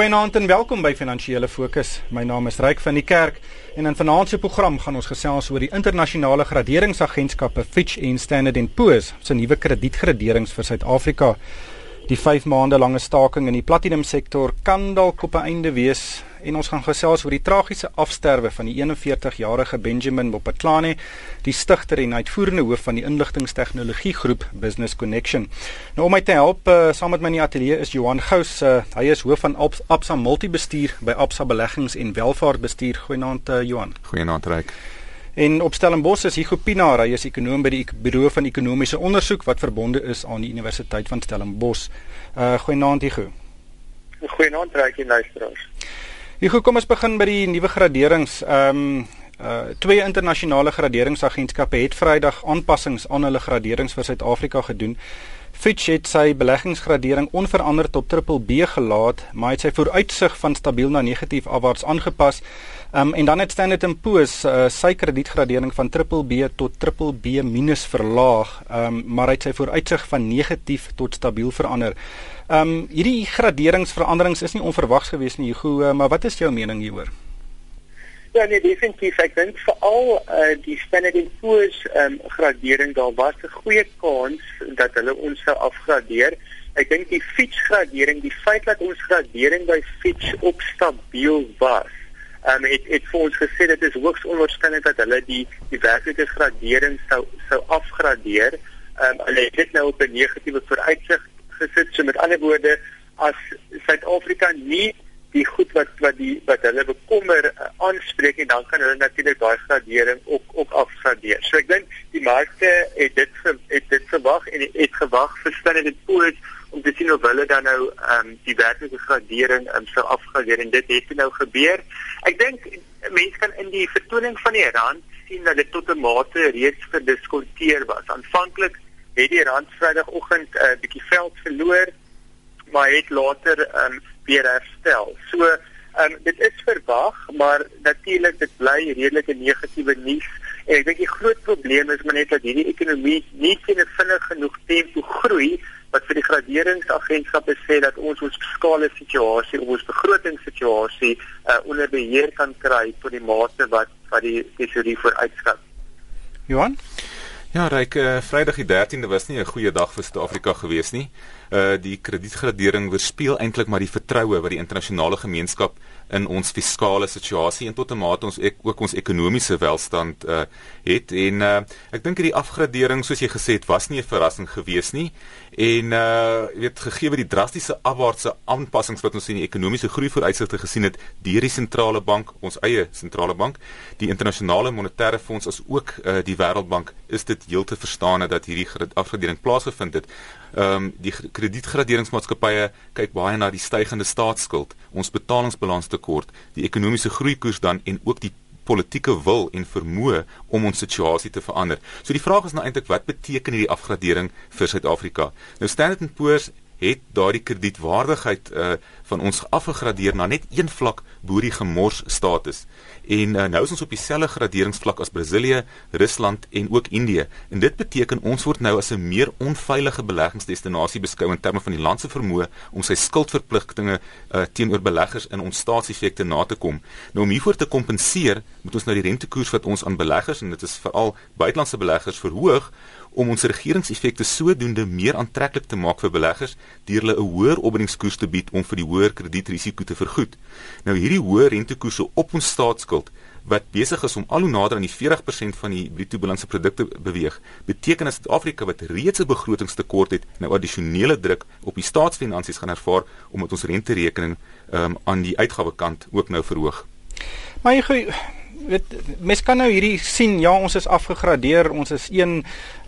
Goeienaand en welkom by Finansiële Fokus. My naam is Ryk van die Kerk en in vanaand se program gaan ons gesels oor die internasionale graderingsagentskappe Fitch en Standard & Poor's se nuwe kredietgraderings vir Suid-Afrika. Die 5 maande lange staking in die platinum sektor kan dalk op 'n einde wees en ons gaan gesels oor die tragiese afsterwe van die 41-jarige Benjamin Bopatlane, die stigter en uitvoerende hoof van die inligtingstegnologie groep Business Connection. Nou om my te help uh, saam met my in die ateljee is Johan Gous. Uh, hy is hoof van Absa Multibestuur by Absa Beleggings en Welvaartbestuur. Goeienaand uh, Johan. Goeienaand Ryk. En op Stellenbosch is Hugo Pinaar, hy is ekonom by die Buro van Ekonomiese Onderzoek wat verbonde is aan die Universiteit van Stellenbosch. Uh goeienaand Hugo. Goeienaand Ryk en luisteraars. Hugo, kom ons begin by die nuwe graderings. Ehm um, uh twee internasionale graderingsagentskappe het Vrydag aanpassings aan hulle graderings vir Suid-Afrika gedoen. Fitch het sy beleggingsgradering onveranderd op BBB gelaat, maar het sy vooruitsig van stabiel na negatief afwaarts aangepas. Um, en dan het Standard & Poor's uh, sy kredietgradering van BBB tot BBB- verlaag, um, maar hy het sy vooruitsig van negatief tot stabiel verander. Um hierdie graderingsveranderings is nie onverwags gewees nie, Hugo, uh, maar wat is jou mening hieroor? Ja, nee, definitief. Ek dink veral uh, die Standard & Poor's um, gradering daar was 'n goeie kans dat hulle ons sou afgradeer. Ek dink die Fitch gradering, die feit dat ons gradering by Fitch op stabiel was, um, het het vir ons gesê dit is hoogs onwaarskynlik dat hulle die die werklike gradering sou sou afgradeer. Um, hulle het dit nou op 'n negatiewe vooruitsig gesit. So met ander woorde, as Suid-Afrika nie die goed wat wat die wat hulle bekommer uh, aanspreek en dan kan hulle natuurlik daai gradering ook ook afgradeer. So ek dink die markte het dit het dit verwag en het gewag vir Standard & Poor's om te sien of hulle dan nou ehm um, die werklike gradering um, sou afgradeer en dit het nou gebeur. Ek dink mense kan in die vertoning van die rand sien dat dit tot 'n mate reeds gediskonteer was. Aanvanklik het die rand Vrydagoggend 'n uh, bietjie veld verloor, maar het later ehm um, weer herstel. So ehm um, dit is verwag, maar natuurlik dit bly redelike negatiewe nuus. En ek dink die groot probleem is maar net dat hierdie ekonomie nie teen 'n vinnig genoeg tempo groei wat vir die graderingsagentskappe sê dat ons ons fiskale situasie, ons begrotingssituasie uh, onder beheer kan kry tot die mate wat wat die tesourier vooruitskat. Johan Ja, ryk uh, Vrydag die 13de was nie 'n goeie dag vir Suid-Afrika gewees nie. Uh die kredietgradering weerspieël eintlik maar die vertroue wat die internasionale gemeenskap in ons fiskale situasie en tot 'n mate ons ek, ook ons ekonomiese welstand uh het. En uh ek dink hierdie afgradering soos jy gesê het was nie 'n verrassing gewees nie. En uh weet gegee die drastiese afwaartse aanpassings wat ons in die ekonomiese groei vooruitsigte gesien het deur die sentrale bank ons eie sentrale bank die internasionale monetaire fonds as ook uh die wêreldbank is dit heel te verstaan dat hierdie afgradering plaasgevind het ehm um, die kredietgraderingsmaatskappye kyk baie na die stygende staatsskuld, ons betalingsbalanstekort, die ekonomiese groeikoers dan en ook die politieke wil en vermoë om ons situasie te verander. So die vraag is nou eintlik wat beteken hierdie afgradering vir Suid-Afrika? Nou Standard & Poor's het daardie kredietwaardigheid uh, van ons afgegradeer na net een vlak bo die gemors status. En uh, nou is ons op dieselfde graderingsvlak as Brasilië, Rusland en ook Indië. En dit beteken ons word nou as 'n meer onveilige beleggingsdestinasie beskou in terme van die land se vermoë om sy skuldverpligtinge uh, teenoor beleggers in ons staatseffekte na te kom. Nou om hiervoor te kompenseer, moet ons nou die rentekoers wat ons aan beleggers en dit is veral buitelandse beleggers verhoog om ons regeringseffekte sodoende meer aantreklik te maak vir beleggers deur hulle 'n hoër opbrengskoers te bied om vir die hoër kredietrisiko te vergoed. Nou hierdie hoë rentekoerse op ons staatsskuld wat besig is om al hoe nader aan die 40% van die bruto binnelandse produkte beweeg, beteken dat Suid-Afrika wat reeds 'n begrotingstekort het, nou addisionele druk op die staatsfinansies gaan ervaar omdat ons renterekening um, aan die uitgawekant ook nou verhoog. Maar jy weet mens kan nou hierdie sien ja ons is afgegradeer ons is een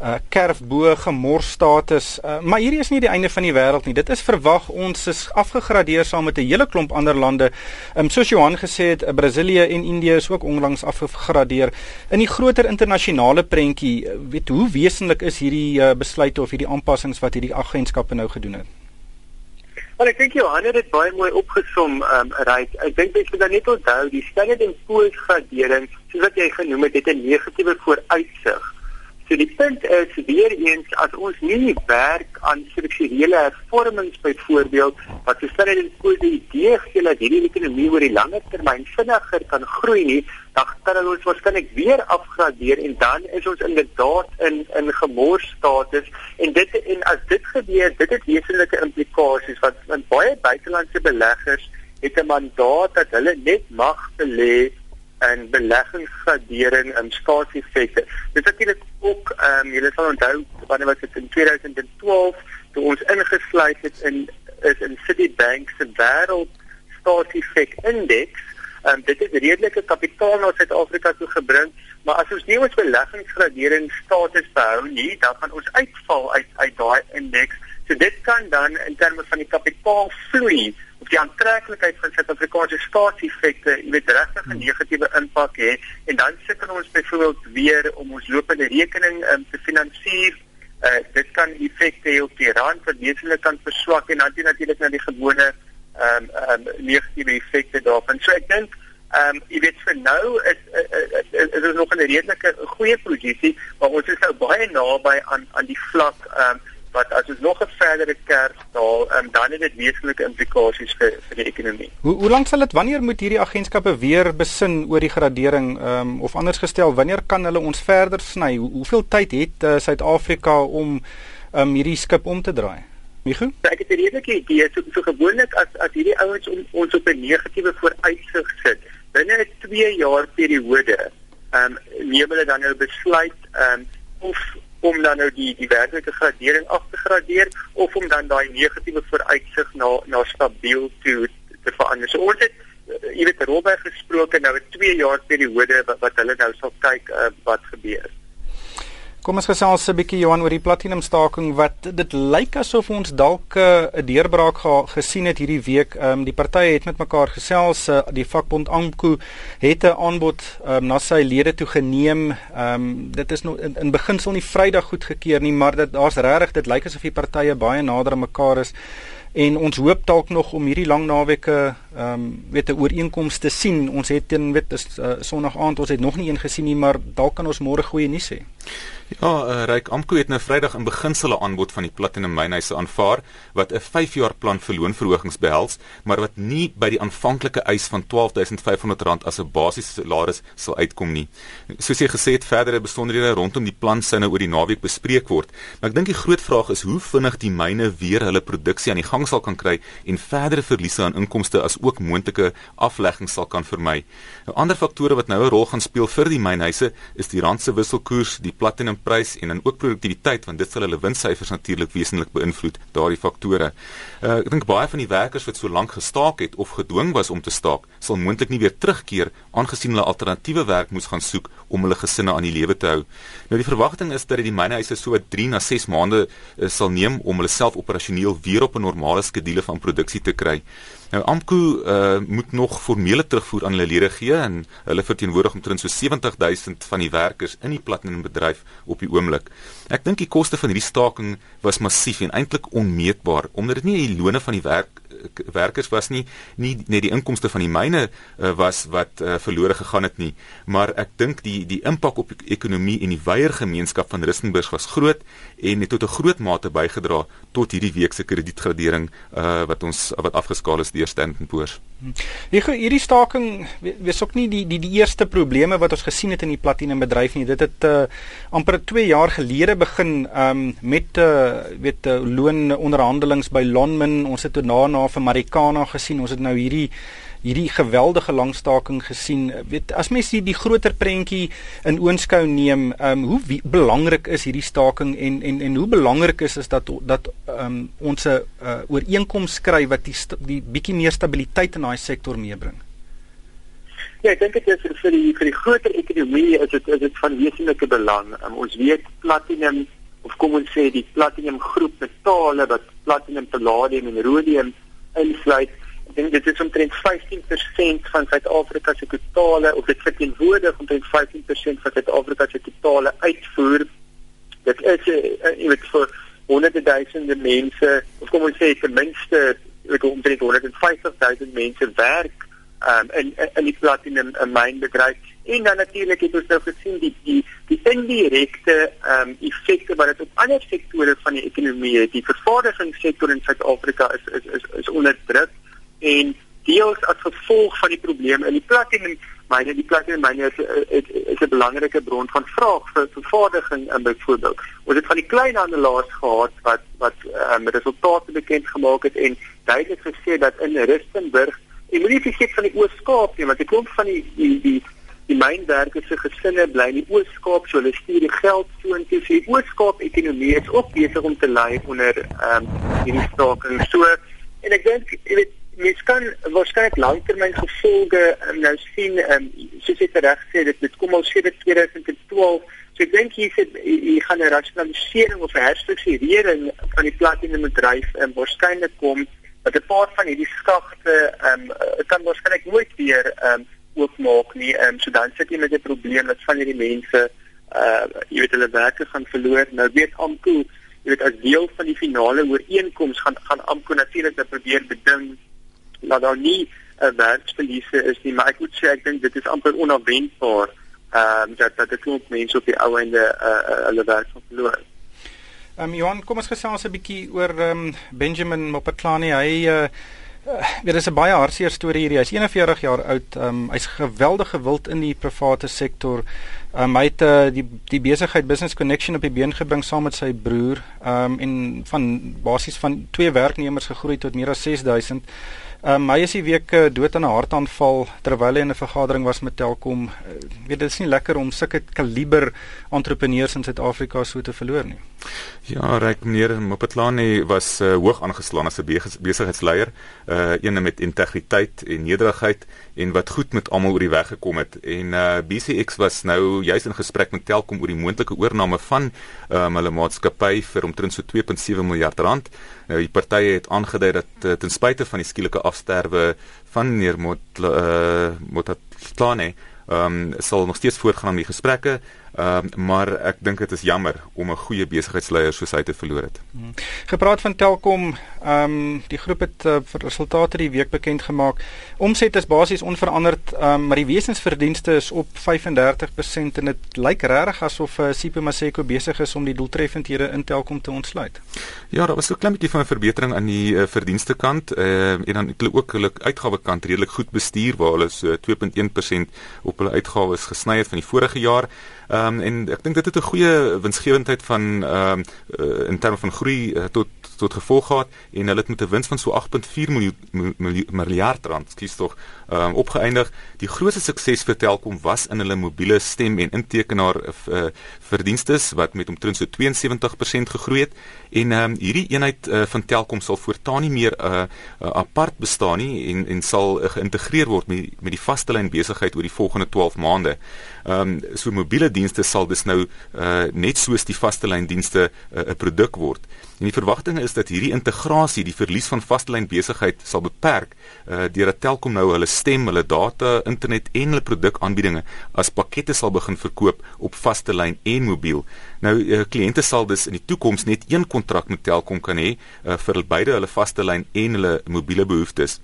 uh, kerf bo gemors status uh, maar hierdie is nie die einde van die wêreld nie. Dit is verwag ons is afgegradeer saam met 'n hele klomp ander lande. Um, soos Johan gesê het uh, Brasilië en Indië is ook onlangs afgegradeer. In die groter internasionale prentjie uh, weet hoe wesentlik is hierdie uh, besluite of hierdie aanpassings wat hierdie agentskappe nou gedoen het Maar ek dink Johan het dit baie mooi opgesom, ehm um, reg. Ek dink jy moet dan net onthou die Standard & Poor's gradering, soos wat jy genoem het, het 'n negatiewe vooruitsig. So die punt is weer eens as ons nie werk aan strukturele hervormings byvoorbeeld wat gestel het oor die idee gee dat hierdie ekonomie oor die langer termyn vinniger kan groei nie, dan kan ons waarskynlik weer afgradeer en dan is ons inderdaad in in gemors status en dit en as dit gebeur, dit het wesenlike implikasies wat want baie buitelandse beleggers het 'n mandaat dat hulle net mag belê en beleggingsgradering en staatseffekte. Dit is natuurlik ook ehm um, julle sal onthou wanneer was dit in 2012 toe ons ingesluit het in is in Citibank se wêreld staatseffek indeks. Ehm um, dit het redelike kapitaal na Suid-Afrika toe gebring, maar as ons nie ons beleggingsgradering status behou nie, dan gaan ons uitval uit uit daai indeks. So dit kan dan in terme van die kapitaalvloei of die aantreklikheid van Suid-Afrikaanse staatseffekte, jy weet regtig 'n negatiewe impak hê en dan sit ons byvoorbeeld weer om ons lopende rekening um, te finansier. Uh, dit kan effekte hê op die rand wat wesenlik kan verswak en dan natuurlik na die gewone ehm um, um, negatiewe effekte daarvan. So ek dink ehm um, jy weet vir nou is is is nog 'n redelike goeie posisie, maar ons is nou baie naby aan aan die vlak ehm um, wat as ons nog 'n verdere kerf daal, um, dan het dit wesenlike implikasies vir vir die ekonomie. Hoe hoe lank sal dit wanneer moet hierdie agentskappe weer besin oor die gradering um, of anders gestel, wanneer kan hulle ons verder sny? Hoe, hoeveel tyd het uh, Suid-Afrika om um, hierdie skip om te draai? Michu? Ek het 'n redelike idee so, so gewoonlik as as hierdie ouens on, ons op 'n negatiewe vooruitsig sit binne 'n 2 jaar periode, ehm um, neem hulle dan nou besluit ehm um, of om dan nou die die werklike gradering af te gradeer of om dan daai negatiewe vooruitsig na na stabiel toe te verander. So ons het eh, jy weet Robert gesproke nou 'n 2 jaar periode wat, wat hulle nou sal kyk uh, wat gebeur. Kom ons gesels 'n bietjie Johan oor die platinum staking wat dit lyk asof ons dalk eh, 'n uh, deurbraak ge gesien het hierdie week. Ehm um, die partye het met mekaar gesels. Uh, die vakbond AMKU het 'n aanbod um, na sy lede toe geneem. Ehm um, dit is nog in, in beginsel nie Vrydag goedgekeur nie, maar dit daar's regtig dit lyk asof die partye baie nader aan mekaar is en ons hoop dalk nog om hierdie lang naweke ehm um, weet 'n ooreenkoms te sien. Ons het teen weet is uh, Sondag aand ons het nog nie een gesien nie, maar dalk kan ons môre goeie nuus hê. Ja, uh, Ryk Amko het nou Vrydag in beginsel 'n aanbod van die Platinum Mynhuise aanvaar wat 'n 5 jaar plan vir loonverhogings behels, maar wat nie by die aanvanklike eis van R12500 as 'n basiese salaris sal uitkom nie. Soos jy gesê het, verdere besonderhede rondom die plan sou nou oor die naweek bespreek word, maar ek dink die groot vraag is hoe vinnig die myne weer hulle produksie aan die gang sal kan kry en verdere verliese aan inkomste as ook moontlike afleggings sal kan vermy. Nou ander faktore wat nou 'n rol gaan speel vir die mynhuise is die rand se wisselkoers, die Platinum prys en dan ook produktiwiteit want dit sal hulle winssyfers natuurlik wesentlik beïnvloed daardie faktore. Uh, ek dink baie van die werkers wat so lank gestaak het of gedwing was om te staak, sal moontlik nie weer terugkeer aangesien hulle alternatiewe werk moes gaan soek om hulle gesinne aan die lewe te hou. Nou die verwagting is dat dit die mynhuise so 3 na 6 maande uh, sal neem om hulle self operasioneel weer op 'n normale skedule van produksie te kry. Nou Amku uh, moet nog formele terugvoer aan hulle lede gee en hulle verteenwoordig omtrent so 70000 van die werkers in die platinum bedryf op die oomblik. Ek dink die koste van hierdie staking was massief en eintlik onmeetbaar omdat dit nie die lone van die werk werkers was nie nie net die inkomste van die myne uh, was wat uh, verlore gegaan het nie maar ek dink die die impak op die ekonomie en die wyeer gemeenskap van Rustenburg was groot en het tot 'n groot mate bygedra tot hierdie week se kredietgradering uh, wat ons wat afgeskaal is deur Standard & Poor's. Hier hierdie staking wees ook nie die die die eerste probleme wat ons gesien het in die platinum bedryf nie. Dit het uh, amper 2 jaar gelede begin um, met uh, weet uh, loononderhandelinge by Lonmin. Ons het daarna vir Marikana gesien. Ons het nou hierdie hierdie geweldige langstaking gesien. Weet as mens die, die groter prentjie in oënskou neem, ehm um, hoe wie, belangrik is hierdie staking en en en hoe belangrik is is dat dat ehm um, ons 'n uh, ooreenkoms skry wat die die bietjie meer stabiliteit in daai sektor meebring. Ja, ek dink dit is vir die vir die groter ekonomie is dit is dit van wesenlike belang. Um, ons weet platinum of kom ons sê die platinum groep metale wat platinum, palladium en rhodium insluit. Ek dink dit is omtrent 15% van Suid-Afrika se totale of dit verteenwoordig omtrent 15% van Suid-Afrika se totale uitvoer. Dit is uh, uh, jy weet vir honderde duisende mense of kom ons sê ten minste ek omtrent 150 000 mense werk um, in in die platinum mynbedryf en dan natuurlik het ons nou gesien die die die indirekte ehm um, effekte wat dit op ander sektore van die ekonomie het. Die vervaardigingssektor in Suid-Afrika is, is is is onder druk en deels as gevolg van die probleme in die platinum myne die platinum myne is, is, is 'n belangrike bron van vraag vir vervaardiging in byvoorbeeld. Ons het van die kleinhandelaars gehad wat wat um, resultate bekend gemaak het en duidelik gesê dat in Rustenburg Ek moet nie vergeet van die Oos-Kaap nie, want ek kom van die die die die mynwerkers se gesinne bly in die Oos-Kaap, so hulle stuur die geld soontoe. Die Oos-Kaap ekonomie is ook besig om te ly onder ehm um, hierdie staking. So en ek dink jy weet mens kan waarskynlik langtermyn gevolge um, nou sien ehm um, soos jy reg sê dit dit kom al sedert 2012 so ek dink hier sit hier gaan 'n rasionalisering of 'n herstrukturering van die platinumbedryf um, waarskynlik kom dat 'n paar van hierdie skagte ehm um, kan waarskynlik nooit weer ehm um, oopmaak nie. Ehm um, so dan sit jy met 'n probleem dat van hierdie mense uh jy weet hulle werke gaan verloor. Nou weet Amko, jy weet as deel van die finale ooreenkoms gaan gaan Amko natuurlik probeer beding dat daar nie 'n werksverliese is nie, maar ek moet sê ek dink dit is amper onverwendbaar ehm um, dat dat dit klop mense op die ou einde uh, uh hulle werk gaan verloor. Ehm um, Johan, kom ons gesels 'n bietjie oor ehm um, Benjamin Mopatlani. Hy uh Uh, dit is 'n baie hartseer storie hierdie. Hy's 41 jaar oud. Um, hy's geweldig gewild in die private sektor. Um, hy het uh, die die besigheid Business Connection op die been gebring saam met sy broer. Um, en van basies van twee werknemers gegroei tot meer as 6000. Um, hy is die week uh, dood aan 'n hartaanval terwyl hy in 'n vergadering was met Telkom. Uh, weet dit is nie lekker om sulke kaliber entrepreneurs in Suid-Afrika so te verloor nie. Ja, reg meneer Mopatlani was uh, hoog aangeslaan as 'n besigheidsleier, uh een met integriteit en nederigheid en wat goed met almal oor die weg gekom het. En uh BCX was nou juis in gesprek met Telkom oor die moontlike oorneem van um, hulle maatskappy vir omtrent so 2.7 miljard rand. Nou die partye het aangedui dat uh, ten spyte van die skielike afsterwe van meneer Mot uh Motatlani ehm um, sal nog steeds voortgaan met die gesprekke Ehm uh, maar ek dink dit is jammer om 'n goeie besigheidsleier soos hy te verloor het. Hmm. Gepraat van Telkom, ehm um, die groep het uh, resultate die week bekend gemaak. Omset is basies onveranderd, um, maar die wesensverdienste is op 35% en dit lyk regtig asof uh, Sipho Maseko besig is om die doeltreffendhede in Telkom te ontsluit. Ja, daar was so 'n klein bietjie van 'n verbetering aan die uh, verdienste kant uh, en dan het hulle ook hulle uitgawe kant redelik goed bestuur waar hulle so 2.1% op hulle uitgawes gesny het van die vorige jaar. Ehm um, en ek dink dit het 'n goeie winsgewendheid van ehm um, uh, in terme van groei uh, tot tot gevolg gehad en hulle het met 'n wins van so 8.4 miljard rand, skuis tog, um, opgeëindig. Die grootste sukses vir Telkom was in hulle mobiele stem en intekenaar uh, verdienstes wat met omtrent so 72% gegroei het en um, hierdie eenheid uh, van Telkom sal voortaan nie meer uh, uh, apart bestaan nie en en sal uh, geïntegreer word met met die vaste lyn besigheid oor die volgende 12 maande. Ehm um, so mobiele dienste sal dus nou uh, net soos die vaste lyn dienste 'n uh, produk word. En die verwagting is dat hierdie integrasie die verlies van vaste lyn besigheid sal beperk uh, deurdat Telkom nou hulle stem, hulle data, internet en hulle produkaanbiedinge as pakkette sal begin verkoop op vaste lyn en mobiel. Nou uh, kliënte sal dus in die toekoms net een kontrak met Telkom kan hê uh, vir beide hulle vaste lyn en hulle mobiele behoeftes.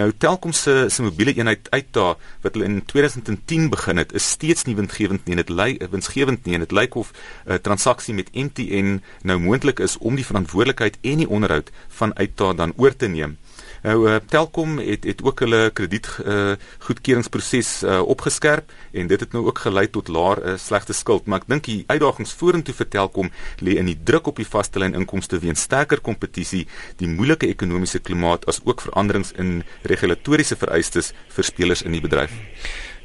Nou Telkom se se mobiele eenheid uitdaag wat hulle in 2010 begin het, is steeds nie winsgewend nie en dit uh, winsgewend nie en dit lyk of 'n uh, transaksie met MTN nou moontlik is om die verantwoordelikheid en die onderhoud van uitdaag dan oor te neem. Nou uh, Telkom het het ook hulle krediet uh, goedkeuringsproses uh, opgeskerp en dit het nou ook gelei tot laer uh, slegte skuld, maar ek dink die uitdagings vorentoe vir Telkom lê in die druk op die vaste lyn inkomste weens sterker kompetisie, die moeilike ekonomiese klimaat as ook veranderings in regulatoriese vereistes vir spelers in die bedryf.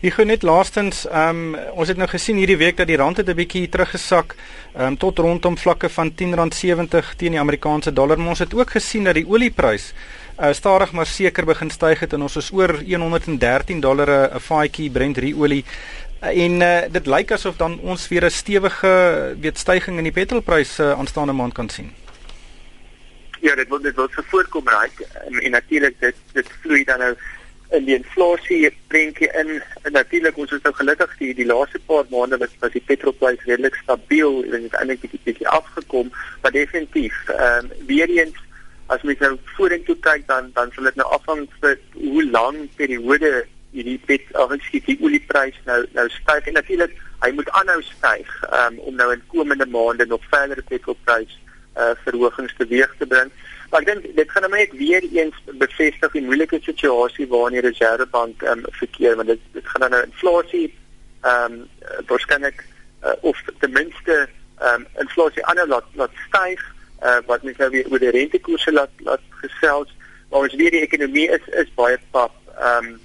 Ek gou net laastens, ehm um, ons het nou gesien hierdie week dat die rand het 'n bietjie teruggesak, ehm um, tot rondom vlakke van R10.70 teen die Amerikaanse dollar, maar ons het ook gesien dat die olieprys uh, stadig maar seker begin styg het en ons is oor 113 dollar 'n faadjie Brent olie. Uh, en uh, dit lyk asof dan ons weer 'n stewige weet stygings in die petrolpryse uh, aanstaande maand kan sien. Ja, dit word dit word voorkom raak en, en natuurlik dit dit vloei dan nou in die inflasie prentjie in. Natuurlik ons is nou gelukkig die die laaste paar maande was was die petrolprys redelik stabiel en het eintlik bietjie bietjie afgekom. Maar definitief ehm um, weer eens as mens nou vorentoe kyk dan dan sal dit nou afhang vir hoe lank periode hierdie pet of skiet die olieprys nou nou styg. En natuurlik hy moet aanhou styg um, om nou in komende maande nog verder petrolprys uh, verhogings teweeg te bring. Maar ek dink dit gaan nou net weer eens bevestig die moeilike situasie waarin die Reservebank um, verkeer want dit dit gaan nou inflasie ehm um, waarskynlik uh, of ten minste ehm um, inflasie aanhou laat laat styg uh, wat mens nou weer oor die rentekoerse laat laat gesels. Maar ons weet die ekonomie is is baie pap. Ehm um,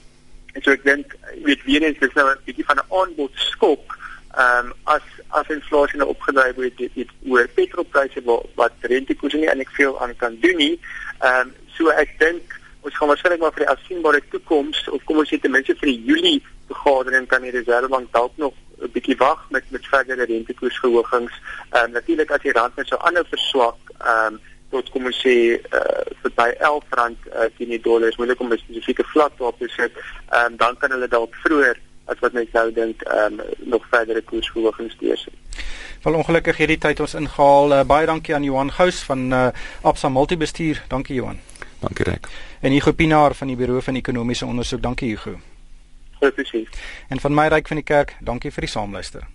En so ek dink weet weer eens dis nou 'n bietjie van 'n aanbod skok. Ehm um, as as inflasie nou opgedryf word dit dit oor petrolpryse wat, wat rentekoerse nie eintlik veel aan kan doen nie. Ehm um, so ek dink ons gaan waarskynlik maar vir die afsienbare toekoms of kom ons sê ten minste vir die Julie vergadering kan die Reservebank dalk nog 'n bietjie wag met met verdere rentekoersverhogings. Ehm um, natuurlik as die rand net so aanhou verswak, ehm um, tot kom ons sê uh, vir by R11 uh, teen die dollar is moeilik om 'n spesifieke vlak daarop te sit. Ehm um, dan kan hulle dalk vroeër as wat mens nou dink ehm um, nog verdere koersverhogings steeds. Val ongelukkig hierdie tyd ons ingehaal. Uh, baie dankie aan Johan Gous van uh, Absa Multibestuur. Dankie Johan. Dankie Rek. En Hugo Pinaar van die Buro van Ekonomiese Onderzoek. Dankie Hugo. Goed, presies. En van my ryk van die kerk, dankie vir die saamluister.